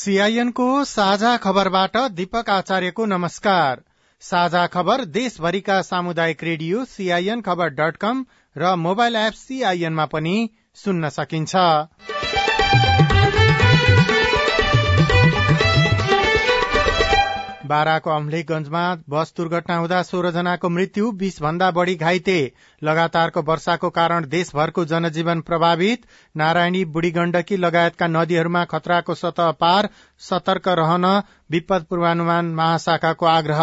सीआईएनको साझा खबरबाट दीपक आचार्यको नमस्कार। साझा खबर देशभरिका सामुदायिक रेडियो सीआईएन खबर डट कम र मोबाइल एप सीआईएनमा पनि सुन्न सकिन्छ। बाराको अम्लेखगंजमा बस दुर्घटना हुँदा सोह्र जनाको मृत्यु बीस भन्दा बढ़ी घाइते। लगातारको वर्षाको कारण देशभरको जनजीवन प्रभावित। नारायणी बुढी गण्डकी लगायतका नदीहरूमा खतराको सतह पार। सतर्क रहन विपद पूर्वानुमान महाशाखाको आग्रह।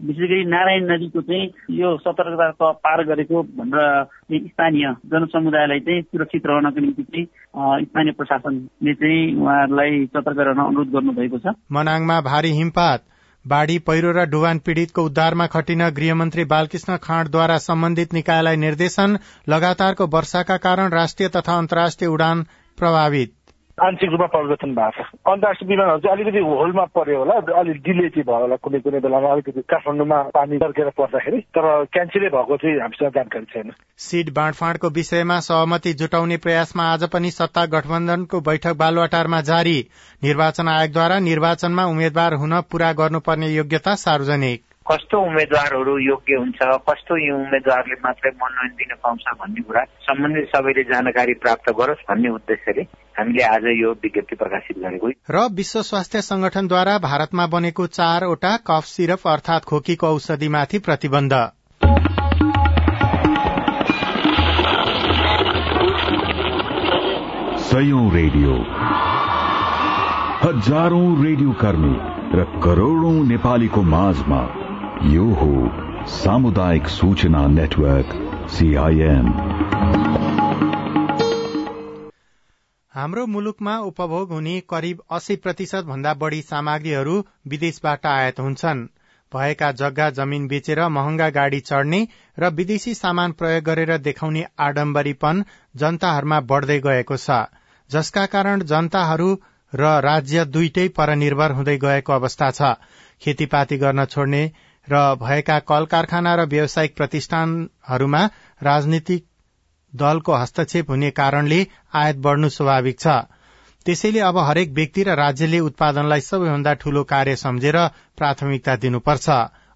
विशेष गरी नारायण नदीको चाहिँ यो सतर्कता पार गरेको भनेर स्थानीय जनसमुदायलाई चाहिँ सुरक्षित रहनको निम्ति चाहिँ स्थानीय प्रशासनले चाहिँ उहाँहरूलाई सतर्क रहन अनुरोध गर्नुभएको छ। मनाङमा भारी हिमपात। बाढ़ी पहिरो र डुबान पीड़ितको उद्धारमा खटिन गृहमन्त्री बालकृष्ण खाँडद्वारा सम्बन्धित निकायलाई निर्देशन लगातारको वर्षाका कारण राष्ट्रिय तथा अन्तर्राष्ट्रिय उडान प्रभावित। आंशिक रूपमा परिवर्तन भएको छ। अन्तर्राष्ट्रिय विमानहरू चाहिँ अलिकति होलमा पर्यो होला अलिक डिले चाहिँ भयो होला कुनै कुनै बेलामा अलिकति काठमाडौँमा पानी तर्केर पर्दाखेरि। तर क्यान्सलै भएको चाहिँ हामीसँग जानकारी छैन। सीट बाँडफाँडको विषयमा सहमति जुटाउने प्रयासमा आज पनि सत्ता गठबन्धनको बैठक बालुवाटारमा जारी। निर्वाचन आयोगद्वारा निर्वाचनमा उम्मेद्वार हुन पूरा गर्नुपर्ने योग्यता सार्वजनिक। कस्तो उम्मेद्वारहरू योग्य हुन्छ? कस्तो यो उम्मेद्वारले मात्रै मनोनयन दिन पाउँछ भन्ने कुरा सम्बन्धित सबैले जानकारी प्राप्त गरोस् भन्ने उद्देश्यले हामीले आज यो विज्ञप्ति प्रकाशित गरेको र विश्व स्वास्थ्य संगठनद्वारा भारतमा बनेको चारवटा कफ सिरप अर्थात खोकीको औषधिमाथि प्रतिबन्ध। सयौं रेडियो। हजारौं रेडियो कर्मी र करोड़ौं नेपालीको माझमा यो हो सामुदायिक सूचना नेटवर्क सीआईएन हाम्रो मुलुकमा उपभोग हुने करिब अस्सी प्रतिशत भन्दा बढ़ी सामग्रीहरू विदेशबाट आयात हुन्छन्। भएका जग्गा जमीन बेचेर महँगा गाड़ी चढ़ने र विदेशी सामान प्रयोग गरेर देखाउने आडम्बरीपन जनताहरूमा बढ़दै गएको छ। जसका कारण जनताहरू र राज्य दुइटै परनिर्भर हुँदै गएको अवस्था छ। खेतीपाती गर्न छोड्ने र भएका कल कारखाना र व्यावसायिक प्रतिष्ठानहरूमा राजनीतिक दलको हस्तक्षेप हुने कारणले आयात बढ़नु स्वाभाविक छ। त्यसैले अब हरेक व्यक्ति र राज्यले उत्पादनलाई सबैभन्दा ठूलो कार्य सम्झेर प्राथमिकता दिनुपर्छ।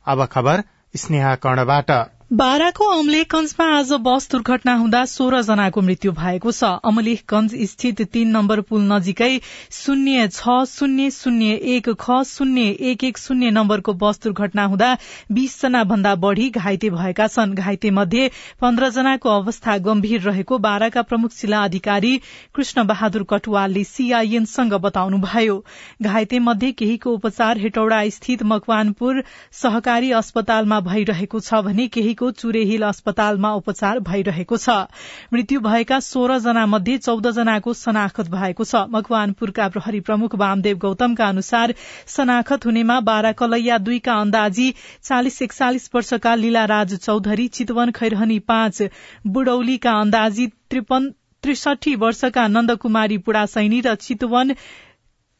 अब खबर स्नेहा कर्णबाट। बाराको अमलेखगंजमा आज बस दुर्घटना हुँदा सोह्र जनाको मृत्यु भएको छ। अमलेखगंज स्थित तीन नम्बर पुल नजिकै शून्य छ शून्य शून्य एक ख शून्य एक एक शून्य नम्बरको बस दुर्घटना हुँदा बीस जना भन्दा बढ़ी घाइते भएका छन्। घाइते मध्ये पन्ध्र जनाको अवस्था गम्भीर रहेको बाराका प्रमुख जिल्ला अधिकारी कृष्ण बहादुर कटुवालले सीआईएनसँग बताउनुभयो। घाइते मध्ये केहीको उपचार हेटौडा स्थित मकवानपुर सहकारी अस्पतालमा भइरहेको छ भने केही दिल्लीको चुरेहिल अस्पतालमा उपचार भइरहेको छ। मृत्यु भएका सोह्र जना मध्ये चौध जनाको शनाखत भएको छ। मकवानपुरका प्रहरी प्रमुख वामदेव गौतमका अनुसार शनाखत हुनेमा बाह्र कलैया दुईका अन्दाजी चालिस एकचालिस वर्षका लीलाराज चौधरी चितवन खैरहनी पाँच बुडौलीका अन्दाजी त्रिसठी वर्षका नन्दकुमारी पुडासैनी र चितवन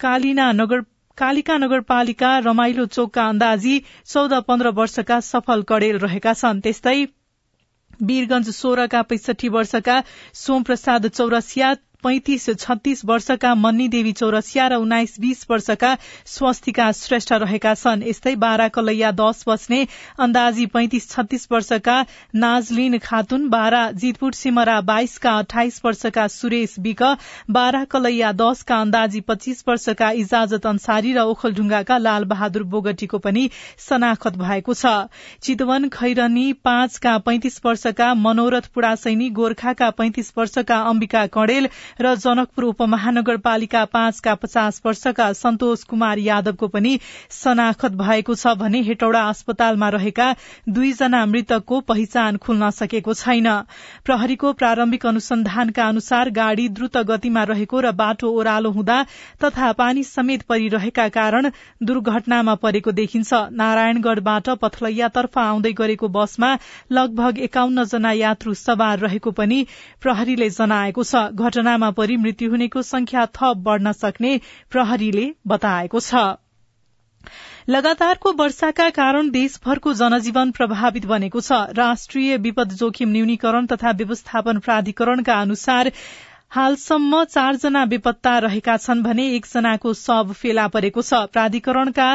कालिना नगर कालिका नगरपालिका रमाइलो चोकका अन्दाजी चौध पन्ध्र वर्षका सफल कडेल रहेका छन्। त्यस्तै वीरगंज सोह्रका पैसठी वर्षका सोमप्रसाद चौरसिया पैंतिस छत्तीस वर्षका मन्नी देवी चौरसिया र उन्नाइस बीस वर्षका स्वस्तिका श्रेष्ठ रहेका छन्। यस्तै बाह्र कलैया दश बस्ने अन्दाजी पैंतिस छत्तीस वर्षका नाजलिन खातुन बाह्र जितपुर सिमरा बाइसका अठाइस वर्षका सुरेश विक बाह्र कलैया दशका अन्दाजी पच्चीस वर्षका इजाजत अन्सारी र ओखलढुङ्गाका लाल बहादुर बोगटीको पनि शनाखत भएको छ। चितवन खैरनी पाँचका पैंतिस वर्षका मनोरथ पुडासैनी गोर्खाका पैंतिस वर्षका अम्बिका कणेल र जनकपुर उपमहानगरपालिका पाँचका पचास वर्षका सन्तोष कुमार यादवको पनि शनाखत भएको छ भने हेटौडा अस्पतालमा रहेका दुईजना मृतकको पहिचान खुल्न सकेको छैन। प्रहरीको प्रारम्भिक अनुसन्धानका अनुसार गाड़ी द्रुत गतिमा रहेको र बाटो ओह्रालो हुँदा तथा पानी समेत परिरहेका कारण दुर्घटनामा परेको देखिन्छ। नारायणगढ़बाट पथलैयातर्फ आउँदै गरेको बसमा लगभग एकाउन्न जना यात्रु सवार रहेको पनि प्रहरीले जनाएको छ। घटना घटनामा परि मृत्यु हुनेको संख्या थप बढ़न सक्ने प्रहरीले बताएको छ। लगातारको वर्षाका कारण देशभरको जनजीवन प्रभावित बनेको छ। राष्ट्रिय विपद जोखिम न्यूनीकरण तथा व्यवस्थापन प्राधिकरणका अनुसार हालसम्म चारजना बेपत्ता रहेका छन् भने एकजनाको शव फेला परेको छ। प्राधिकरणका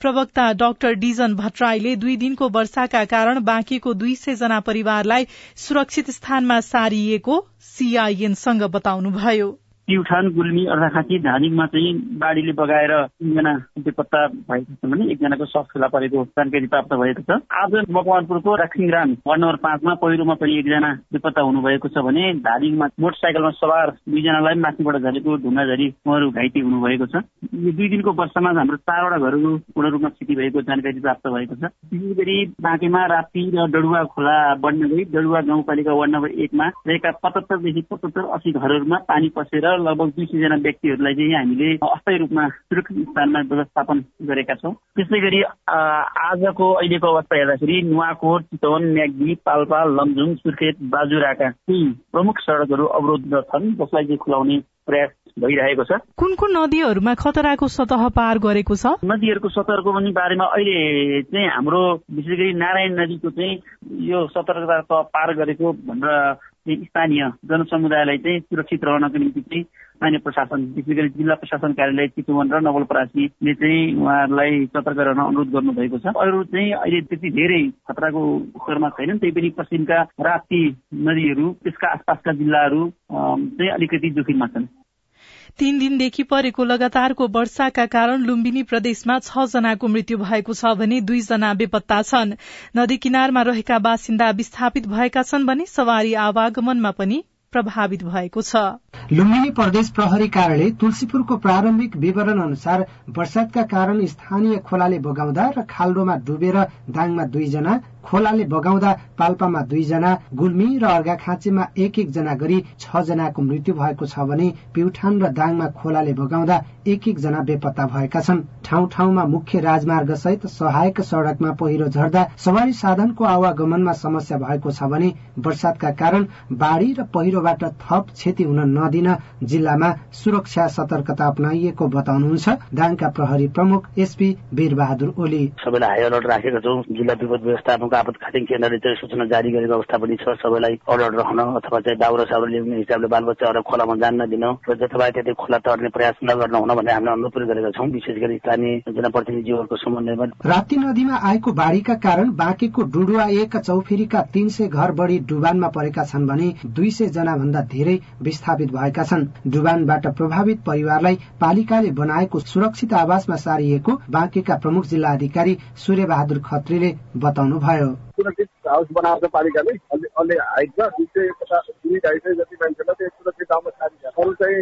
प्रवक्ता डाक्टर डिजन भट्टराईले दुई दिनको वर्षाका कारण बाँकीको दुई सय जना परिवारलाई सुरक्षित स्थानमा सारिएको सीआईएनसँग बताउनुभयो। प्युठान गुल्मी अर्घाखाँची धादिङमा चाहिँ बाढीले बगाएर तिनजना बेपत्ता भएको छ भने एकजनाको सफ फेला परेको जानकारी प्राप्त भएको छ। आज मकवानपुरको राखिङराम वार्ड नम्बर पाँचमा पहिरोमा पनि एकजना बेपत्ता हुनुभएको छ भने धादिङमा मोटरसाइकलमा सवार दुईजनालाई माथिबाट झरेको ढुङ्गा झरी उहाँहरू घाइते हुनुभएको छ। यो दुई दिनको वर्षमा हाम्रो चारवटा घरहरू पूर्ण रूपमा क्षति भएको जानकारी प्राप्त भएको छ। विशेष गरी बाँकेमा राप्ती र डडुवा खोला बढ्न गई डडुवा गाउँपालिका वार्ड नम्बर एकमा रहेका पचहत्तरदेखि पचहत्तर अस्सी घरहरूमा पानी पसेर लगभग दुई सयजना व्यक्तिहरूलाई चाहिँ हामीले अस्थायी रूपमा सुरक्षित स्थानमा व्यवस्थापन गरेका छौँ। त्यसै गरी आजको अहिलेको अवस्था हेर्दाखेरि नुवाकोट चितवन म्याग्दी पाल्पा लमजुङ सुर्खेत बाजुराका केही प्रमुख सड़कहरू अवरोध छन् जसलाई चाहिँ खुलाउने प्रयास भइरहेको छ। कुन कुन नदीहरूमा खतराको सतह पार गरेको छ? नदीहरूको सतहको पनि बारेमा अहिले चाहिँ हाम्रो विशेष गरी नारायण नदीको चाहिँ यो सतर्कता पार गरेको भनेर स्थानीय जनसमुदायलाई चाहिँ सुरक्षित रहनको निम्ति चाहिँ स्थानीय प्रशासन विशेष गरी जिल्ला प्रशासन कार्यालय चितवन र नवलपरासीले चाहिँ उहाँहरूलाई सतर्क रहन अनुरोध गर्नुभएको छ। अरू चाहिँ अहिले त्यति धेरै खतराको उखरमा छैनन् त्यही पनि पश्चिमका राप्ती नदीहरू त्यसका आसपासका जिल्लाहरू चाहिँ अलिकति जोखिममा छन्। तीन दिनदेखि परेको लगातारको वर्षाका कारण लुम्बिनी प्रदेशमा छ जनाको मृत्यु भएको छ भने दुईजना बेपत्ता छन्। नदी किनारमा रहेका बासिन्दा विस्थापित भएका छन् भने सवारी आवागमनमा पनि प्रभावित भएको छ। लुम्बिनी प्रदेश प्रहरी कार्यालय तुलसीपुरको प्रारम्भिक विवरण अनुसार वर्षातका कारण स्थानीय खोलाले बगाउँदा र खाल्डोमा डुबेर दाङमा दुईजना खोलाले बगाउँदा पाल्पामा दुईजना गुल्मी र अर्घाखाँचीमा एक एकजना गरी छ जनाको मृत्यु भएको छ भने प्युठान र दाङमा खोलाले बगाउँदा एक एक जना बेपत्ता भएका छन्। ठाउँ ठाउँमा मुख्य राजमार्ग सहित सहायक सड़कमा पहिरो झर्दा सवारी साधनको आवागमनमा समस्या भएको छ भने वर्षातका कारण बाढ़ी र पहिरोबाट थप क्षति हुन नदिन जिल्लामा सुरक्षा सतर्कता अप्नाइएको बताउनुहुन्छ दाङका प्रहरी प्रमुख एसपी वीरबहादुर ओली। सबैलाई हाई अलर्ट राखेका छौँ। जिल्ला विपद व्यवस्थापन नेपालको आपतकालीन केन्द्रले चाहिँ सूचना जारी गरेको अवस्था पनि छ। सबैलाई अलर्ट रहन अथवा चाहिँ दाउरा साउरा ल्याउने हिसाबले बालबच्चाहरूलाई खोलामा जान नदिन र जथाभावी खोला तर्ने प्रयास नगर्न हुन भन्ने हामीले अनुरोध गरेका छौँ। विशेष गरी स्थानीय जनप्रतिनिधिहरूको समन्वयमा राप्ती नदीमा आएको बाढ़ीका कारण बाँकेको डुडुवा एक चौफेरीका तीन सय घर बढ़ी डुबानमा परेका छन् भने दुई सय जना भन्दा धेरै विस्थापित भएका छन्। डुबानबाट प्रभावित परिवारलाई पालिकाले बनाएको सुरक्षित आवासमा सारिएको बाँकेका प्रमुख जिल्ला अधिकारी सूर्य बहादुर खत्रीले बताउनुभयो। भयो सुरक्षित हाउस बनाएको छ पालिकाले अलि हाइट छ दुई सय पचास दुई ढाई सय जति मान्छेलाई त्यो सुरक्षित ठाउँमा सारिन्छ अरू चाहिँ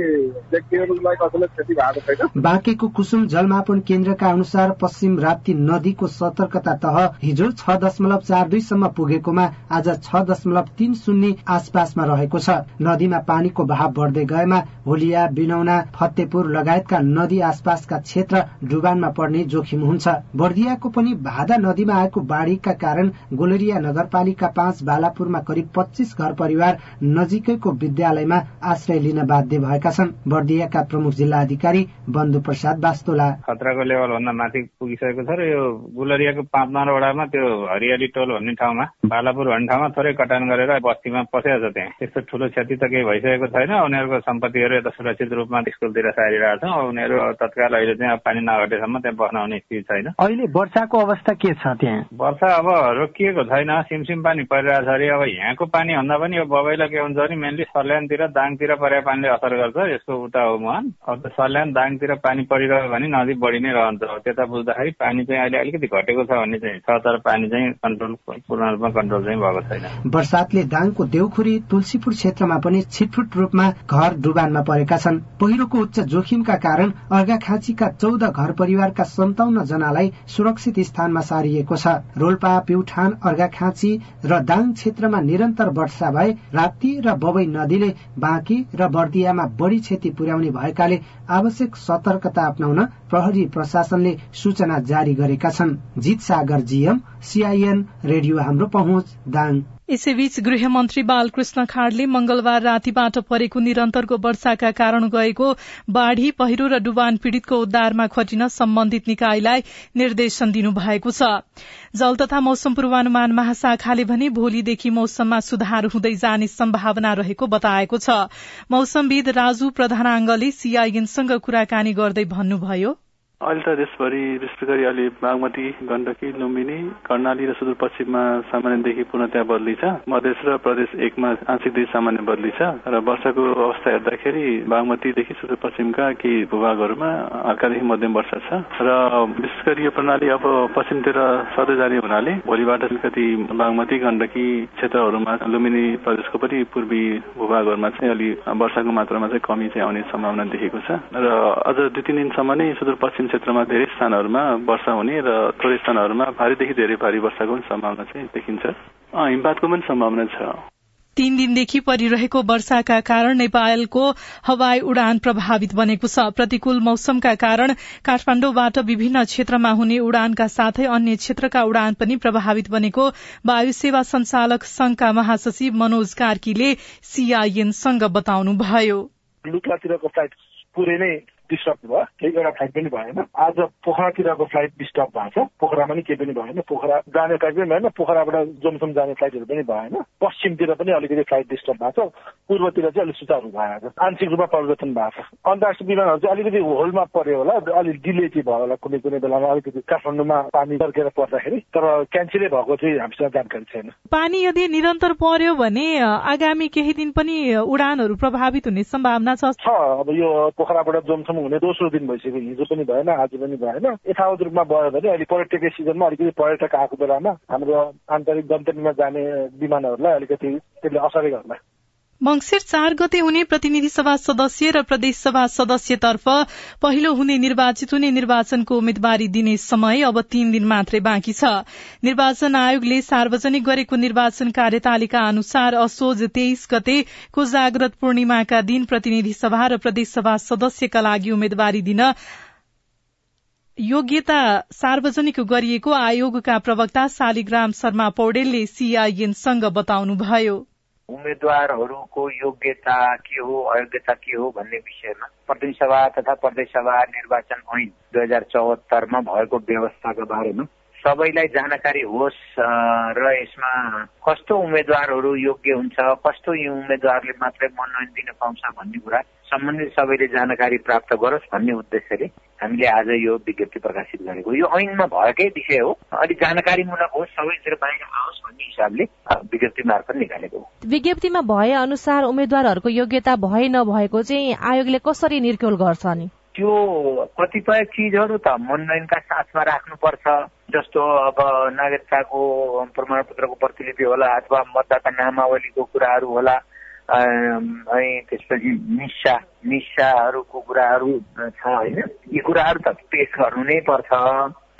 व्यक्तिहरूलाई कसैलाई क्षति भएको छैन। बाँकेको कुसुम जलमापन केन्द्रका अनुसार पश्चिम राप्ती नदीको सतर्कता तह हिजो छ दशमलव चार दुईसम्म पुगेकोमा आज छ दशमलव तीन शून्य आसपासमा रहेको छ। नदीमा पानीको भाव बढ्दै गएमा होलिया बिनौना फतेपुर लगायतका नदी आसपासका क्षेत्र डुबानमा पर्ने जोखिम हुन्छ। बर्दियाको पनि भादा नदीमा आएको बाढ़ीका कारण गोलरिया नगरपालिका पाँच बालापुरमा करिब पच्चीस घर परिवार नजिकैको विद्यालयमा आश्रय लिन बाध्य भएका छन्। बर्दियाका प्रमुख जिल्ला अधिकारी बन्धु प्रसाद बास्तोला। खतराको लेभल भन्दा माथि पुगिसकेको छ र यो गुलरियाको पाँच नम्बर वडामा त्यो हरियाली टोल भन्ने ठाउँमा बालापुर भन्ने ठाउँमा थोरै कटान गरेर बस्तीमा पसेको छ त्यहाँ। त्यस्तो ठुलो क्षति त केही भइसकेको छैन। उनीहरूको सम्पत्तिहरू यता सुरक्षित रूपमा स्कुलतिर सारिरहेको छ। उनीहरू तत्काल अहिले चाहिँ पानी नघटेसम्म त्यहाँ बस्न आउने स्थिति छैन। अहिले वर्षाको अवस्था के छ त्यहाँ? वर्षा अब रोकिएको छैन। सिमसिम पानी परिरहेको छ अरे अब यहाँको पानी भन्दा पनि यो बबैला के हुन्छ भने मेनली सल्यानतिर दाङतिर परेको पानीले असर गर्छ। यसको उता हो मुहान। अब सल्यान दाङतिर पानी परिरह्यो भने नदी बढी नै रहन्छ। त्यता बुझ्दाखेरि पानी चाहिँ अहिले अलिकति घटेको छ भन्ने चाहिँ छ तर पानी चाहिँ कन्ट्रोल पूर्ण रूपमा कन्ट्रोल चाहिँ भएको छैन। वर्षातले दाङको देउखुरी तुलसीपुर क्षेत्रमा पनि छिटफुट रूपमा घर डुबानमा परेका छन्। पहिरोको उच्च जोखिमका कारण अर्घाखाँचीका चौध घर परिवारका सन्ताउन्न जनालाई सुरक्षित स्थानमा सारिएको छ। रोल्पा प्युठान अर्घाखाँची र दाङ क्षेत्रमा निरन्तर वर्षा भए राप्ती र बबई नदीले बाँकी र बर्दियामा बढ़ी क्षति पुर्याउने भएकाले आवश्यक सतर्कता अप्नाउन प्रहरी प्रशासनले सूचना जारी गरेका छन्। जित सागर जीएम सीआईएन रेडियो हाम्रो पहुँच दाङ। यसैबीच गृहमन्त्री बालकृष्ण खाड़ले मंगलबार रातिबाट परेको निरन्तरको वर्षाका कारण गएको बाढ़ी पहिरो र डुबान पीड़ितको उद्धारमा खटिन सम्बन्धित निकायलाई निर्देशन दिनुभएको छ। जल तथा मौसम पूर्वानुमान महाशाखाले भने भोलिदेखि मौसममा सुधार हुँदै जाने सम्भावना रहेको बताएको छ। मौसमविद राजु प्रधानाङ्गले सीआईएनसँग कुराकानी गर्दै भन्नुभयो। अहिले त देशभरि विशेष गरी अहिले बागमती गण्डकी लुम्बिनी कर्णाली र सुदूरपश्चिममा सामान्यदेखि पूर्णतया बदली छ मधेस र प्रदेश एकमा आंशिकदेखि सामान्य बदली छ र वर्षाको अवस्था हेर्दाखेरि बागमतीदेखि सुदूरपश्चिमका केही भूभागहरूमा हल्कादेखि मध्यम वर्षा छ। र विशेष गरी यो प्रणाली अब पश्चिमतिर सर्दै जाने हुनाले भोलिबाट कति बागमती गण्डकी क्षेत्रहरूमा लुम्बिनी प्रदेशको पनि पूर्वी भूभागहरूमा चाहिँ अलि वर्षाको मात्रामा चाहिँ कमी चाहिँ आउने सम्भावना देखेको छ। र अझ दुई तिन दिनसम्म नै सुदूरपश्चिम क्षेत्रमा धेरै स्थानहरूमा वर्षा हुने र थोरै स्थानहरूमा भारीदेखि धेरै भारी वर्षाको पनि सम्भावना चाहिँ देखिन्छ। हिमपातको पनि सम्भावना छ। तीन दिनदेखि परिरहेको वर्षाका कारण नेपालको हवाई उडान प्रभावित बनेको छ। प्रतिकूल मौसमका कारण काठमाण्डुबाट विभिन्न क्षेत्रमा हुने उडानका साथै अन्य क्षेत्रका उडान पनि प्रभावित बनेको वायु सेवा संचालक संघका महासचिव मनोज कार्कीले सीआईएनसँग बताउनुभयो। पुरै नै डिस्टर्ब भयो। केही एउटा फ्लाइट पनि भएन। आज पोखरातिरको फ्लाइट डिस्टर्ब भएको छ। पोखरामा पनि केही पनि भएन। पोखरा जाने फ्लाइट पनि भएन। पोखराबाट जोमसोम जाने फ्लाइटहरू पनि भएन। पश्चिमतिर पनि अलिकति फ्लाइट डिस्टर्ब भएको छ। पूर्वतिर चाहिँ अलिक सुचारू भएको छ। आंशिक रूपमा परिवर्तन भएको छ। अन्तर्राष्ट्रिय विमानहरू चाहिँ अलिकति होलमा पर्यो होला। अलिक डिले चाहिँ भयो होला। कुनै कुनै बेलामा अलिकति काठमाडौँमा पानी तर्केर पर्दाखेरि। तर क्यान्सलै भएको चाहिँ हामीसँग जानकारी छैन। पानी यदि निरन्तर पर्यो भने आगामी केही दिन पनि उडानहरू प्रभावित हुने सम्भावना छ? अब यो पोखराबाट हुने दोस्रो दिन भइसक्यो हिजो पनि भएन आज पनि भएन। यथावत रूपमा भयो भने अहिले पर्यटकीय सिजनमा अलिकति पर्यटक आएको बेलामा हाम्रो आन्तरिक गन्तव्यमा जाने विमानहरूलाई अलिकति त्यसले असरै गर्ला। मंगिर चार गते हुने प्रतिनिधि सभा सदस्य र प्रदेश सभा सदस्यतर्फ पहिलो हुने निर्वाचित हुने निर्वाचनको उम्मेद्वारी दिने समय अब तीन दिन मात्रै बाँकी छ। निर्वाचन आयोगले सार्वजनिक गरेको निर्वाचन कार्यतालिका अनुसार असोज तेइस गते कोजाग्रत पूर्णिमाका दिन प्रतिनिधि सभा र प्रदेश सभा सदस्यका लागि उम्मेद्वारी दिन योग्यता सार्वजनिक गरिएको आयोगका प्रवक्ता शालिग्राम शर्मा पौडेलले सीआईएनसँग बताउनुभयो। उम्मेद्वारहरूको योग्यता के हो अयोग्यता के हो भन्ने विषयमा प्रतिनिधि तथा प्रदेश सभा निर्वाचन ऐन दुई हजार चौहत्तरमा भएको व्यवस्थाको बारेमा सबैलाई जानकारी होस् र यसमा कस्तो उम्मेद्वारहरू योग्य हुन्छ कस्तो यी उम्मेद्वारले मात्रै मनोनयन दिन पाउँछ भन्ने कुरा सम्बन्धित सबैले जानकारी प्राप्त गरोस् भन्ने उद्देश्यले हामीले आज यो विज्ञप्ति प्रकाशित गरेको। यो ऐनमा भएकै विषय हो। अलिक जानकारीमूलक होस् सबैतिर बाहिर आओस् भन्ने हिसाबले विज्ञप्ति मार्फत निकालेको हो। विज्ञप्तिमा भए अनुसार उम्मेद्वारहरूको योग्यता भए नभएको चाहिँ आयोगले कसरी निर्क्योल गर्छ नि? त्यो कतिपय चिजहरू त मनोनयनका साथमा राख्नुपर्छ जस्तो अब नागरिकताको प्रमाणपत्रको प्रतिलिपि होला अथवा मतदाता नामावलीको कुराहरू होला अनि त्यसपछि निसा निसाहरूको कुराहरू छ होइन? यी कुराहरू त पेश गर्नु नै पर्छ।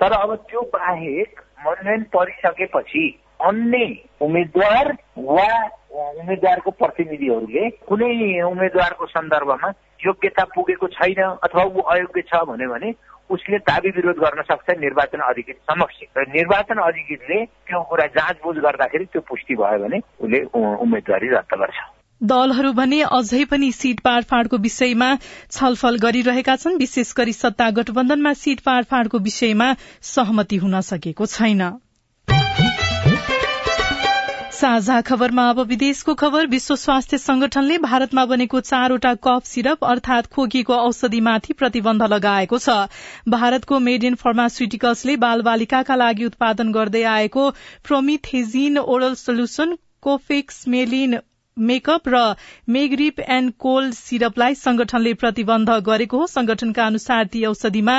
तर अब त्यो बाहेक मनोनयन परिसकेपछि अन्य उम्मेद्वार वा उम्मेद्वारको प्रतिनिधिहरूले कुनै उम्मेद्वारको सन्दर्भमा योग्यता पुगेको छैन अथवा ऊ अयोग्य छ भन्यो भने उसले दावी विरोध गर्न सक्छ निर्वाचन अधिकृत समक्ष। र निर्वाचन अधिकृतले त्यो कुरा जाँचबुझ गर्दाखेरि त्यो पुष्टि भयो भने उसले उम्मेद्वारी रद्द गर्छ। दलहरू भने अझै पनि सीट पाडफाडको विषयमा छलफल गरिरहेका छन् विशेष गरी सत्ता गठबन्धनमा सीट पाडफाडको विषयमा सहमति हुन सकेको छैन। साझा खबरमा अब विदेशको खबर। विश्व स्वास्थ्य संगठनले भारतमा बनेको चारवटा कफ सिरप अर्थात खोकीको औषधिमाथि प्रतिबन्ध लगाएको छ। भारतको मेड इन फार्मास्युटिकल्सले बाल बालिकाका लागि उत्पादन गर्दै आएको प्रोमिथेजिन ओरल सोल्युशन कोफिक्स मेलिन मेकअप र मेग्रिप एण्ड कोल्ड सिरपलाई संगठनले प्रतिबन्ध गरेको हो। संगठनका अनुसार ती औषधिमा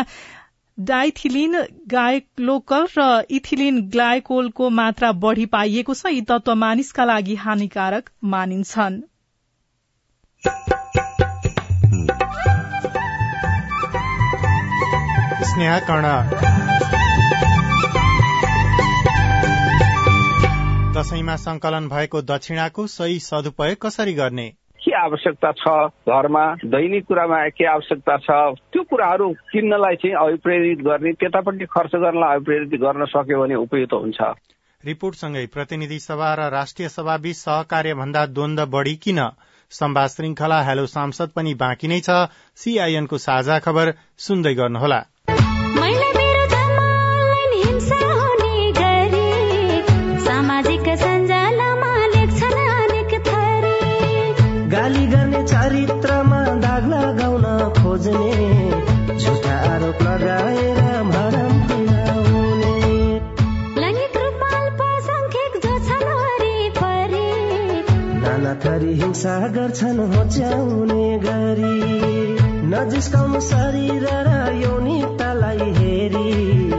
डाइथिलिन गायक्लोकल र इथिलिन ग्लाइकोलको मात्रा बढ़ी पाइएको छ। यी तत्व मानिसका लागि हानिकारक मानिन्छन्। दशैंमा संकलन भएको दक्षिणाको सही सदुपयोग कसरी गर्ने? के आवश्यकता छ घरमा? दैनिक कुरामा के आवश्यकता छ? त्यो कुराहरू किन्नलाई चाहिँ अभिप्रेरित गर्ने त्यतापट्टि खर्च गर्नलाई अभिप्रेरित गर्न सक्यो भने उपयुक्त हुन्छ। रिपोर्टसँगै प्रतिनिधि सभा र राष्ट्रिय सभाबीच सहकार्य भन्दा द्वन्द बढ़ी किन? सम्वाद श्रृंखला हेलो सांसद पनि बाँकी नै छ। सीआईएनको साझा खबर सुन्दै गर्नुहोला। थरी हिंसा गर्छन् होच्याउने गरी। नजिस्काउनु शरीर र यौनिकतालाई हेरी।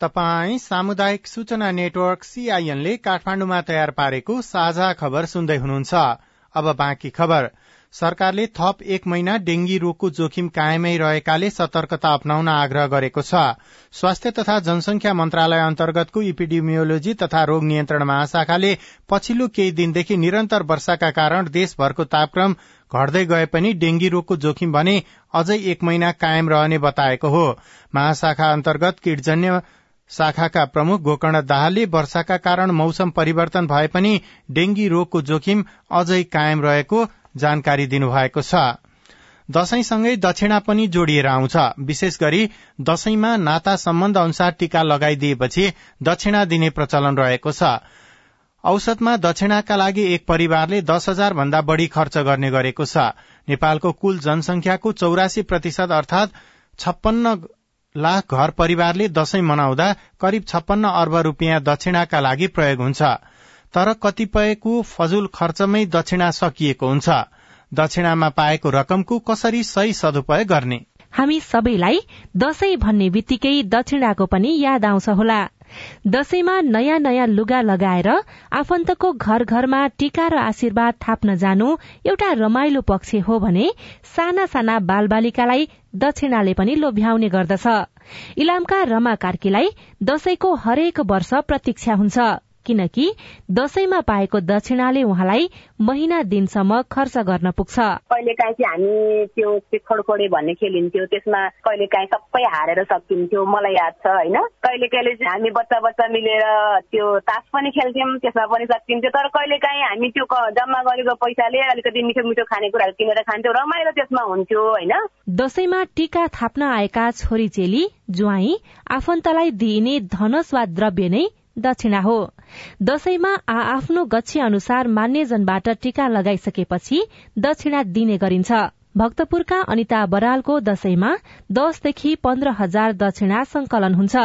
तपाई सामुदायिक सूचना नेटवर्क सीआईएनले काठमाण्डुमा तयार पारेको साझा खबर सुन्दै हुनुहुन्छ। अब बाँकी खबर। सरकारले थप एक महिना डेंगी रोगको जोखिम कायमै रहेकाले सतर्कता अप्नाउन आग्रह गरेको छ। स्वास्थ्य तथा जनसंख्या मन्त्रालय अन्तर्गतको इपिडिमियोलोजी तथा रोग नियन्त्रण महाशाखाले पछिल्लो केही दिनदेखि निरन्तर वर्षाका कारण देशभरको तापक्रम घट्दै गए पनि डेंगी रोगको जोखिम भने अझै एक महिना कायम रहने बताएको हो। महाशाखा अन्तर्गत किटजन्य शाखाका प्रमुख गोकर्ण दाहालले वर्षाका कारण मौसम परिवर्तन भए पनि डेंगी रोगको जोखिम अझै कायम रहेको जानकारी दिनुभएको छ। दशैंसँगै दक्षिणा पनि जोडिएर आउँछ। विशेष गरी दशैंमा नाता सम्बन्ध अनुसार टीका लगाइदिएपछि दक्षिणा दिने प्रचलन रहेको छ। औसतमा दक्षिणाका लागि एक परिवारले दश हजार भन्दा बढ़ी खर्च गर्ने गरेको छ। नेपालको कुल जनसंख्याको चौरासी प्रतिशत अर्थात छप्पन्न लाख घर परिवारले दशैं मनाउँदा करिब छप्पन्न अर्ब रूपियाँ दक्षिणाका लागि प्रयोग हुन्छ। तर कतिपयको फजुल खर्चमै दक्षिणा सकिएको हुन्छ। दक्षिणामा पाएको रकमको कसरी सही सदुपयोग गर्ने? हामी सबैलाई दशैं भन्ने बित्तिकै दक्षिणाको पनि याद आउँछ होला। दशैंमा नयाँ नयाँ लुगा लगाएर आफन्तको घर घरमा टीका र आशीर्वाद थाप्न जानु एउटा रमाइलो पक्ष हो भने साना साना बालबालिकालाई दक्षिणाले पनि लोभ्याउने गर्दछ। इलामका रमा कार्कीलाई दशैंको हरेक वर्ष प्रतीक्षा हुन्छ। किनकि दशैंमा पाएको दक्षिणाले उहाँलाई महिना दिनसम्म खर्च गर्न पुग्छ। कहिले काहीँ चाहिँ हामी त्यो खोडखोडे भन्ने खेलिन्थ्यो त्यसमा कहिले काहीँ सबै हारेर सकिन्थ्यो मलाई याद छ होइन? कहिले कहिले हामी बच्चा बच्चा मिलेर त्यो तास पनि खेल्थ्यौँ त्यसमा पनि सकिन्थ्यो तर कहिले काहीँ हामी त्यो जम्मा गरेको पैसाले अलिकति मिठो मिठो खानेकुराहरू किनेर खान्थ्यौँ रमाइलो त्यसमा हुन्थ्यो होइन? दशैंमा टीका थाप्न आएका छोरी चेली ज्वाई आफन्तलाई दिइने धनस वा द्रव्य नै दक्षिणा हो। दशैंमा आ आफ्नो गच्छी अनुसार मान्यजनबाट टीका लगाइसकेपछि दक्षिणा दिने गरिन्छ। भक्तपुरका अनिता बरालको दशैंमा दसदेखि पन्ध्र हजार दक्षिणा संकलन हुन्छ।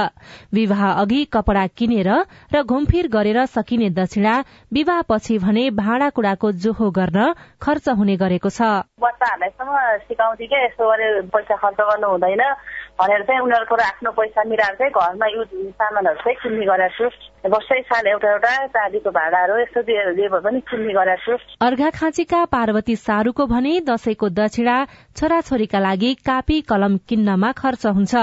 विवाह अघि कपड़ा किनेर र घुमफिर गरेर सकिने दक्षिणा विवाह पछि भने भाँडाकुड़ाको जोहो गर्न खर्च हुने गरेको छ। बच्चाहरूलाई सिकाउँथे यस्तो पैसा खर्च गर्नु हुँदैन। भनेर चाहिँ उनीहरूको आफ्नो पैसा मिलाएर चाहिँ घरमा युज सामानहरू चाहिँ किन्ने गरेको छु। वर्षै साल एउटा एउटा चाँदीको भाँडाहरू यस्तो लेबर पनि किन्ने गरेको छु। अर्घाखाँचीका पार्वती सारूको भने दशैंको दक्षिणा छोराछोरीका लागि कापी कलम किन्नमा खर्च हुन्छ।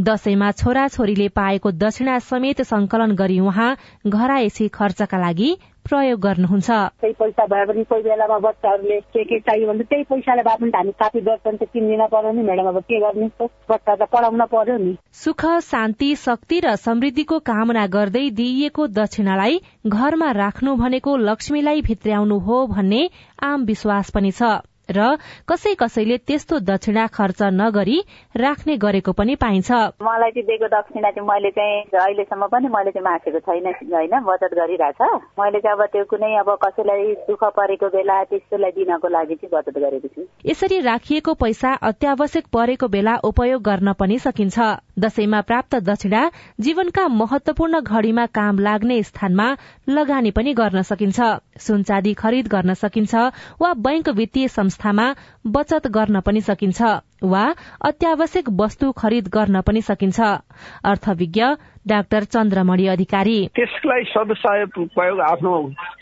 दशैंमा छोराछोरीले पाएको दक्षिणा समेत संकलन गरी उहाँ घरायसी खर्चका लागि प्रयोग गर्नुहुन्छ। त्यही पैसा भए पनि कोही बेलामा बच्चाहरूले के के चाहियो भने त्यही पैसाले भए पनि हामी कापी दर्शन त किनिदिन पर्यो नि म्याडम अब के गर्ने? बच्चा त पढाउन पर्यो नि। सुख शान्ति शक्ति र समृद्धिको कामना गर्दै दिइएको दक्षिणालाई घरमा राख्नु भनेको लक्ष्मीलाई भित्र्याउनु हो भन्ने आम विश्वास पनि छ। र कसै कसैले त्यस्तो दक्षिणा खर्च नगरी राख्ने गरेको पनि पाइन्छ। मलाई चाहिँ दिएको दक्षिणा चाहिँ मैले चाहिँ अहिलेसम्म पनि मैले चाहिँ मासेको छैन होइन बचत गरिरहेछ। मैले चाहिँ अब त्यो कुनै अब कसैलाई दुःख परेको बेला त्यस्तोलाई दिनको लागि चाहिँ बचत गरेको छु। यसरी राखिएको पैसा अत्यावश्यक परेको बेला उपयोग गर्न पनि सकिन्छ। दशैंमा प्राप्त दक्षिणा जीवनका महत्वपूर्ण घड़ीमा काम लाग्ने स्थानमा लगानी पनि गर्न सकिन्छ। सुनचादी खरिद गर्न सकिन्छ वा बैंक वित्तीय संस्थामा बचत गर्न पनि सकिन्छ। वा अत्यावश्यक वस्तु खरिद गर्न पनि सकिन्छ। अर्थविज्ञ डाक्टर चन्द्रमणि अधिकारी। त्यसलाई सदुपयोग प्रयोग आफ्नो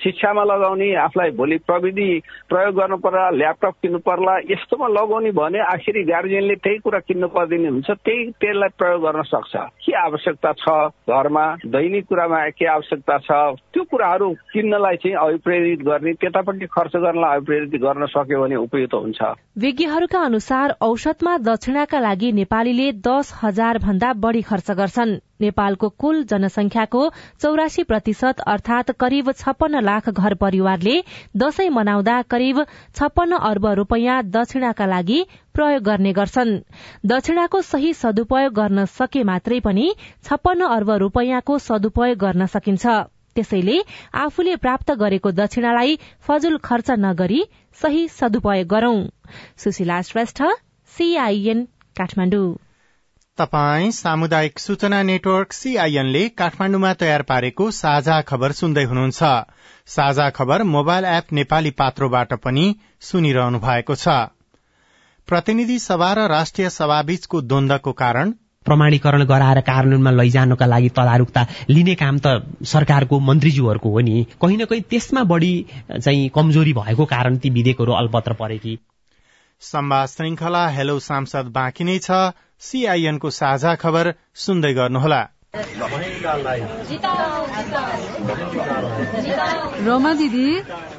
शिक्षामा लगाउने आफूलाई भोलि प्रविधि प्रयोग गर्नु पर्ला ल्यापटप किन्नु पर्ला यस्तोमा लगाउने भने आखिरी गार्जियनले त्यही कुरा किन्नु पर्दिने हुन्छ त्यही त्यसलाई प्रयोग गर्न सक्छ। के आवश्यकता छ घरमा? दैनिक कुरामा के आवश्यकता छ? त्यो कुराहरू किन्नलाई चाहिँ अभिप्रेरित गर्ने त्यतापट्टि खर्च गर्नलाई अभिप्रेरित गर्न सक्यो भने उपयुक्त हुन्छ। विज्ञहरूका अनुसार औषधमा दक्षिणाका लागि नेपालीले दस हजार भन्दा बढ़ी खर्च गर्छन्। नेपालको कुल जनसंख्याको चौरासी प्रतिशत अर्थात करिब छप्पन्न लाख घर परिवारले दशैं मनाउँदा करिब छप्पन्न अर्ब रूपियाँ दक्षिणाका लागि प्रयोग गर्ने गर्छन्। दक्षिणाको सही सदुपयोग गर्न सके मात्रै पनि छप्पन्न अर्ब रूपियाँको सदुपयोग गर्न सकिन्छ। त्यसैले आफूले प्राप्त गरेको दक्षिणालाई फजुल खर्च नगरी सही सदुपयोग गरौं। सीआईएन काठमाडौँ तपाई सामुदायिक सूचना नेटवर्क सीआईएनले काठमाण्डुमा तयार पारेको साझा खबर सुन्दै हुनुहुन्छ। साझा खबर मोबाइल एप नेपाली पात्रोबाट पनि सुनिरहनु भएको छ। प्रतिनिधि सभा र राष्ट्रिय सभाबीचको द्वन्दको कारण प्रमाणीकरण गराएर कार्यान्वयनमा लैजानका लागि तदारुकता लिने काम त सरकारको मन्त्रीज्यूहरूको हो नि। कहीँ न कहीँ त्यसमा बढी चाहिँ कमजोरी भएको कारण ती विधेयकहरू अल्पत्र परे कि संवाद श्रृंखला हेलो सांसद बाँकी नै छ। सीआईएनको साझा खबर सुन्दै गर्नुहोला। रमा दिदी।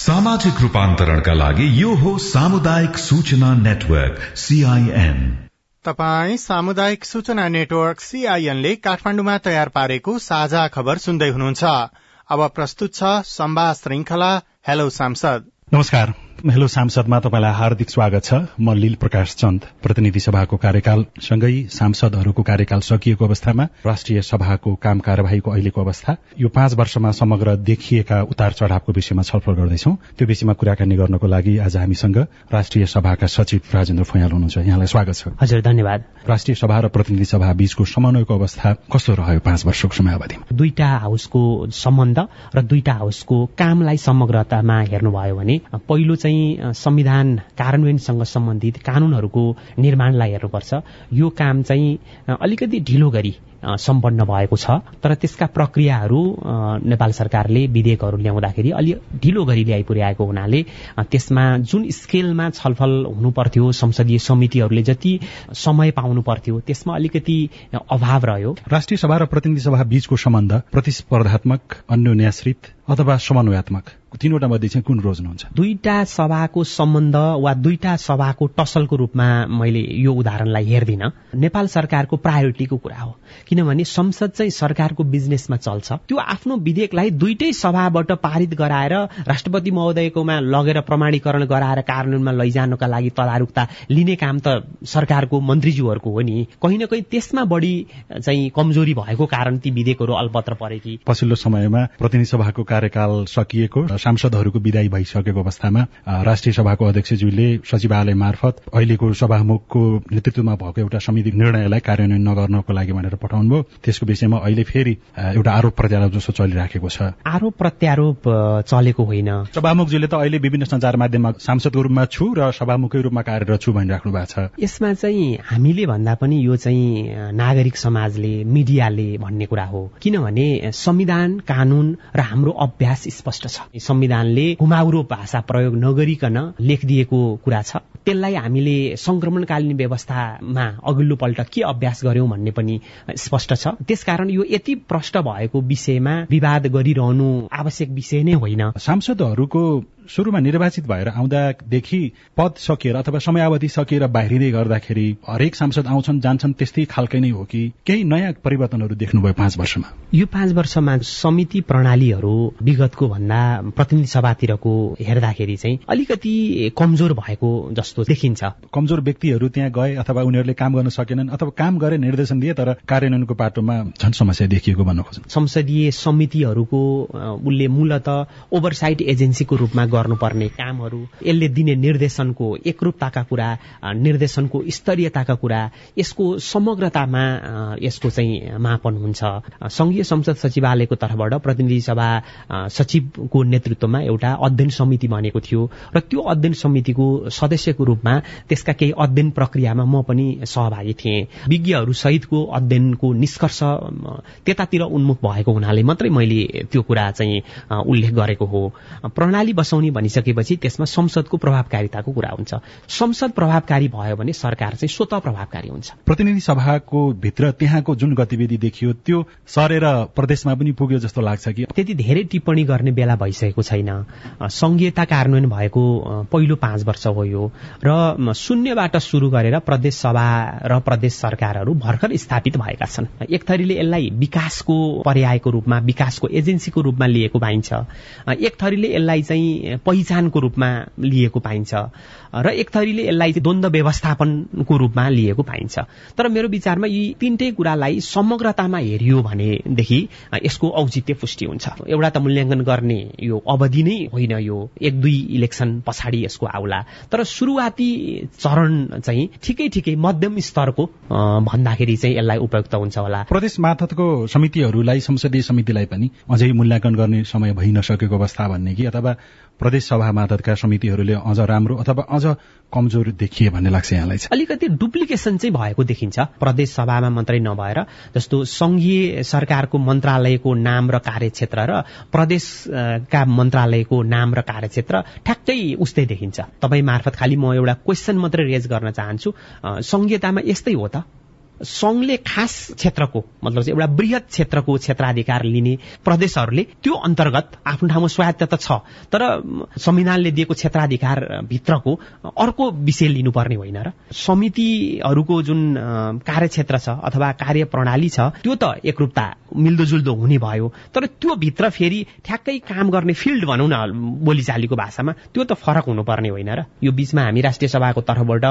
सामाजिक रूपान्तरणका लागि यो हो सामुदायिक सूचना नेटवर्क सीआईएन तपाई सामुदायिक सूचना नेटवर्क सीआईएनले काठमाण्डुमा तयार पारेको साझा खबर सुन्दै हुनुहुन्छ। अब प्रस्तुत छ सम्वाद श्रृंखला हेलो सांसद। नमस्कार। हेलो सांसदमा तपाईँलाई हार्दिक स्वागत छ। म लील प्रकाश चन्द प्रतिनिधि सभाको कार्यकाल सँगै सांसदहरूको कार्यकाल सकिएको अवस्थामा राष्ट्रिय सभाको काम कार्यवाहीको अहिलेको अवस्था। यो पाँच वर्षमा समग्र देखिएका उतार चढ़ावको विषयमा छलफल गर्दैछौ। त्यो विषयमा कुराकानी गर्नको लागि आज हामीसँग राष्ट्रिय सभाका सचिव राजेन्द्र फुयाल हुनुहुन्छ। यहाँलाई स्वागत छ। हजुर धन्यवाद। राष्ट्रिय सभा र प्रतिनिधि सभा बीचको समन्वयको अवस्था कस्तो रह्यो पाँच वर्षको समयावधिमा? दुईटा हाउसको सम्बन्ध र दुईटा हाउसको कामलाई समग्रतामा हेर्नुभयो भने पहिलो चाहिँ संविधान कार्यान्वयनसँग सम्बन्धित कानूनहरूको निर्माणलाई हेर्नुपर्छ। यो काम चाहिँ अलिकति ढिलो गरी सम्पन्न भएको छ। तर त्यसका प्रक्रियाहरू नेपाल सरकारले विधेयकहरू ल्याउँदाखेरि अलि ढिलो गरी ल्याइ पुर्याएको हुनाले त्यसमा जुन स्केलमा छलफल हुनु पर्थ्यो संसदीय समितिहरूले जति समय पाउनु पर्थ्यो त्यसमा अलिकति अभाव रह्यो। राष्ट्रिय सभा र प्रतिनिधि सभा बीचको सम्बन्ध प्रतिस्पर्धात्मक अन्योन्याश्रित अथवा समन्वयात्मक तीनवटा मध्ये चाहिँ कुन रोज्नुहुन्छ? दुईटा सभाको सम्बन्ध वा दुईटा सभाको टसलको रूपमा मैले यो उदाहरणलाई हेर्दिन। नेपाल सरकारको प्रायोरिटीको कुरा हो। किनभने संसद चाहिँ सरकारको बिजनेसमा चल्छ। त्यो आफ्नो विधेयकलाई दुईटै सभाबाट पारित गराएर राष्ट्रपति महोदयकोमा लगेर प्रमाणीकरण गराएर कार्यान्वयनमा लैजानका लागि तदारुकता लिने काम त सरकारको मन्त्रीज्यूहरूको हो नि। कहीँ न कहीँ त्यसमा बढी चाहिँ कमजोरी भएको कारण ती विधेयकहरू अल्पत्र परे कि। पछिल्लो समयमा प्रतिनिधि सभाको कार्यकाल सकिएको सांसदहरूको विदाई भइसकेको अवस्थामा राष्ट्रिय सभाको अध्यक्षज्यूले सचिवालय मार्फत अहिलेको सभामुखको नेतृत्वमा भएको एउटा समिति निर्णयलाई कार्यान्वयन नगर्नको लागि भनेर पठाउनुभयो। त्यसको विषयमा अहिले फेरि एउटा आरोप प्रत्यारोप जस्तो चलिराखेको छ। आरोप प्रत्यारोप चलेको होइन। सभामुखजीले त अहिले विभिन्न संचार माध्यममा सांसदको रूपमा छु र सभामुखकै रूपमा कार्यरत छु भनिराख्नु भएको छ। यसमा चाहिँ हामीले भन्दा पनि यो चाहिँ नागरिक समाजले मिडियाले भन्ने कुरा हो। किनभने संविधान कानून र हाम्रो अभ्यास स्पष्ट छ। संविधानले घुमाउरो भाषा प्रयोग नगरिकन लेखिदिएको कुरा छ। त्यसलाई हामीले संक्रमणकालीन व्यवस्थामा अघिल्लो पल्ट के अभ्यास गर्यौं भन्ने पनि स्पष्ट छ। त्यसकारण यो यति प्रष्ट भएको विषयमा विवाद गरिरहनु आवश्यक विषय नै होइन। सांसदहरूको सुरुमा निर्वाचित भएर आउँदादेखि पद सकिएर अथवा समयावधि सकिएर बाहिरिँदै गर्दाखेरि हरेक सांसद आउँछन् जान्छन् त्यस्तै खालकै नै हो कि केही नयाँ परिवर्तनहरू देख्नुभयो पाँच वर्षमा? यो पाँच वर्षमा समिति प्रणालीहरू विगतको भन्दा प्रतिनिधि सभातिरको हेर्दाखेरि चाहिँ अलिकति कमजोर भएको जस्तो देखिन्छ। कमजोर व्यक्तिहरू त्यहाँ गए अथवा उनीहरूले काम गर्न सकेनन् अथवा काम गरे निर्देशन दिए तर कार्यान्वयनको पाटोमा झन् समस्या देखिएको भन्न खोज्छ संसदीय समितिहरूको उसले मूलत ओभरसाइट एजेन्सीको रूपमा गर्नुपर्ने कामहरू यसले दिने निर्देशनको एकरूपताका कुरा निर्देशनको स्तरीयताका कुरा यसको समग्रतामा यसको चाहिँ मापन हुन्छ। संघीय संसद सचिवालयको तर्फबाट प्रतिनिधि सभा सचिवको नेतृत्वमा एउटा अध्ययन समिति बनेको थियो र त्यो अध्ययन समितिको सदस्यको रूपमा त्यसका केही अध्ययन प्रक्रियामा म पनि सहभागी थिएँ। विज्ञहरू सहितको अध्ययनको निष्कर्ष त्यतातिर उन्मुख भएको हुनाले मात्रै मैले त्यो कुरा चाहिँ उल्लेख गरेको हो। प्रणाली बसाउने भनिसकेपछि त्यसमा संसदको प्रभावकारिताको कुरा हुन्छ। संसद प्रभावकारी भयो भने सरकार चाहिँ स्वत प्रभावकारी हुन्छ। प्रतिनिधि सभाको भित्र त्यहाँको जुन गतिविधि देखियो त्यो सरेर प्रदेशमा पनि पुग्यो जस्तो लाग्छ कि? त्यति धेरै टिप्पणी गर्ने बेला भइसकेको छैन। संघीयता कार्यान्वयन भएको पहिलो पाँच वर्ष हो यो र शून्यबाट सुरु गरेर प्रदेश सभा र प्रदेश सरकारहरू भर्खर स्थापित भएका छन्। एक थरीले यसलाई विकासको पर्यायको रूपमा विकासको एजेन्सीको रूपमा लिएको पाइन्छ। एक थरीले यसलाई चाहिँ पहिचानको रूपमा लिएको पाइन्छ। र एक थरीले यसलाई द्वन्द व्यवस्थापनको रूपमा लिएको पाइन्छ। तर मेरो विचारमा यी तीनटै कुरालाई समग्रतामा हेरियो भनेदेखि यसको औचित्य पुष्टि हुन्छ। एउटा त मूल्याङ्कन गर्ने यो अवधि नै होइन यो एक दुई इलेक्सन पछाडि यसको आउला। तर सुरुवाती चरण चाहिँ ठिकै ठिकै मध्यम स्तरको भन्दाखेरि चाहिँ यसलाई उपयुक्त हुन्छ होला। प्रदेश मार्फतको समितिहरूलाई संसदीय समितिलाई पनि अझै मूल्याङ्कन गर्ने समय भइ नसकेको अवस्था भन्ने कि अथवा प्रदेश सभा मार्फतका समितिहरूले अझ राम्रो अथवा अझ कमजोर देखिए भन्ने लाग्छ यहाँलाई अलिकति डुप्लिकेसन चाहिँ भएको देखिन्छ। प्रदेश सभामा मात्रै नभएर जस्तो संघीय सरकारको मन्त्रालयको नाम र कार्यक्षेत्र र प्रदेशका मन्त्रालयको नाम र कार्यक्षेत्र ठ्याक्कै उस्तै देखिन्छ। तपाईँ मार्फत खालि म एउटा क्वेसन मात्रै रेज गर्न चाहन्छु। संघीयतामा यस्तै हो त? संघले खास क्षेत्रको मतलब एउटा वृहत क्षेत्रको क्षेत्राधिकार लिने प्रदेशहरूले त्यो अन्तर्गत आफ्नो ठाउँमा स्वायत्त छ तर संविधानले दिएको क्षेत्राधिकार भित्रको अर्को विषय लिनुपर्ने होइन र समितिहरूको जुन कार्यक्षेत्र छ अथवा कार्य प्रणाली छ त्यो त एकरूपता मिल्दोजुल्दो हुने भयो। तर त्यो भित्र फेरि ठ्याक्कै काम गर्ने फिल्ड भनौँ न बोलीचालीको भाषामा त्यो त फरक हुनुपर्ने होइन र यो बीचमा हामी राष्ट्रिय सभाको तर्फबाट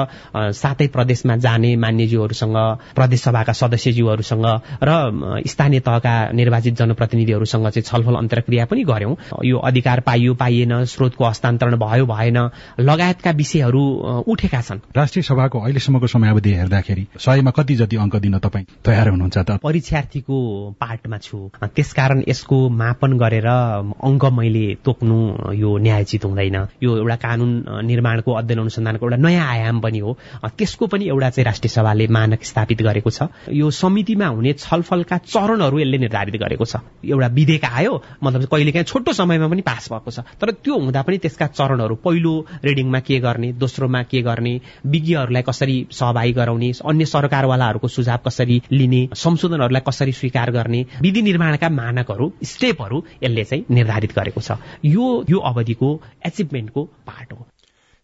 सातै प्रदेशमा जाने मान्यज्यूहरूसँग प्रदेश सभाका सदस्यज्यूहरूसँग र स्थानीय तहका निर्वाचित जनप्रतिनिधिहरूसँग चाहिँ छलफल अन्तर्क्रिया पनि गर्यौं यो अधिकार पाइयो पाइएन स्रोतको हस्तान्तरण भयो भएन लगायतका विषयहरू उठेका छन्। राष्ट्रिय सभाको अहिलेसम्मको समयावधि हेर्दाखेरि सयमा कति जति अङ्क दिन तपाईँ तयार हुनुहुन्छ त? परीक्षार्थीको पार्टमा छु। त्यसकारण यसको मापन गरेर अङ्क मैले तोक्नु यो न्यायचित हुँदैन। यो एउटा कानून निर्माणको अध्ययन अनुसन्धानको एउटा नयाँ आयाम पनि हो। त्यसको पनि एउटा चाहिँ राष्ट्रिय सभाले मानक स्थापित गरेको छ। यो समितिमा हुने छलफलका चरणहरू यसले निर्धारित गरेको छ। एउटा विधेयक आयो मतलब कहिलेकाहीँ छोटो समयमा पनि पास भएको छ। तर त्यो हुँदा पनि त्यसका चरणहरू पहिलो रिडिङमा के गर्ने दोस्रोमा के गर्ने विज्ञहरूलाई कसरी सहभागी गराउने अन्य सरकारवालाहरूको सुझाव कसरी लिने संशोधनहरूलाई कसरी स्वीकार गर्ने विधि निर्माणका मानकहरू स्टेपहरू यसले चाहिँ निर्धारित गरेको छ। यो यो अवधिको एचिभमेन्टको पार्ट हो।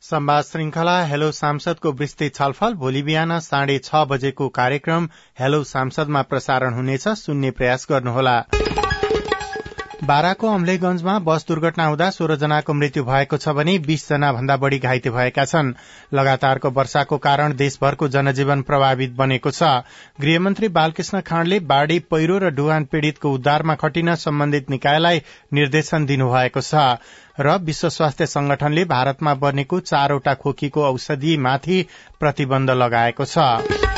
संवाद श्रृंखला हेलो सांसदको विस्तृत छलफल भोलि बिहान साढे छ बजेको कार्यक्रम हेलो सांसदमा प्रसारण हुनेछ सुन्ने प्रयास गर्नुहोला। बाराको अम्लेगंजमा बस दुर्घटना हुँदा सोह्र जनाको मृत्यु भएको छ भने बीस जना भन्दा बढ़ी घाइते भएका छन्। लगातारको वर्षाको कारण देशभरको जनजीवन प्रभावित बनेको छ। गृहमन्त्री बालकृष्ण खाँडले बाढ़ी पहिरो र डुवान पीड़ितको उद्धारमा खटिन सम्बन्धित निकायलाई निर्देशन दिनुभएको छ र विश्व स्वास्थ्य संगठनले भारतमा बनेको चारवटा खोकीको औषधिमाथि प्रतिबन्ध लगाएको छ।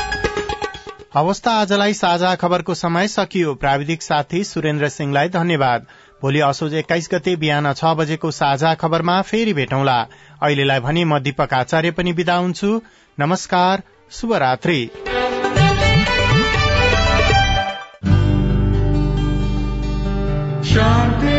अवस्था आजलाई साझा खबरको समय सकियो। प्राविधिक साथी सुरेन्द्र सिंहलाई धन्यवाद। भोलि असोज एक्काइस गते बिहान छ बजेको साझा खबरमा फेरि भेटौँला। अहिलेलाई भने म दीपक आचार्य पनि विदा हुन्छु। नमस्कार शुभरात्री। शान्ति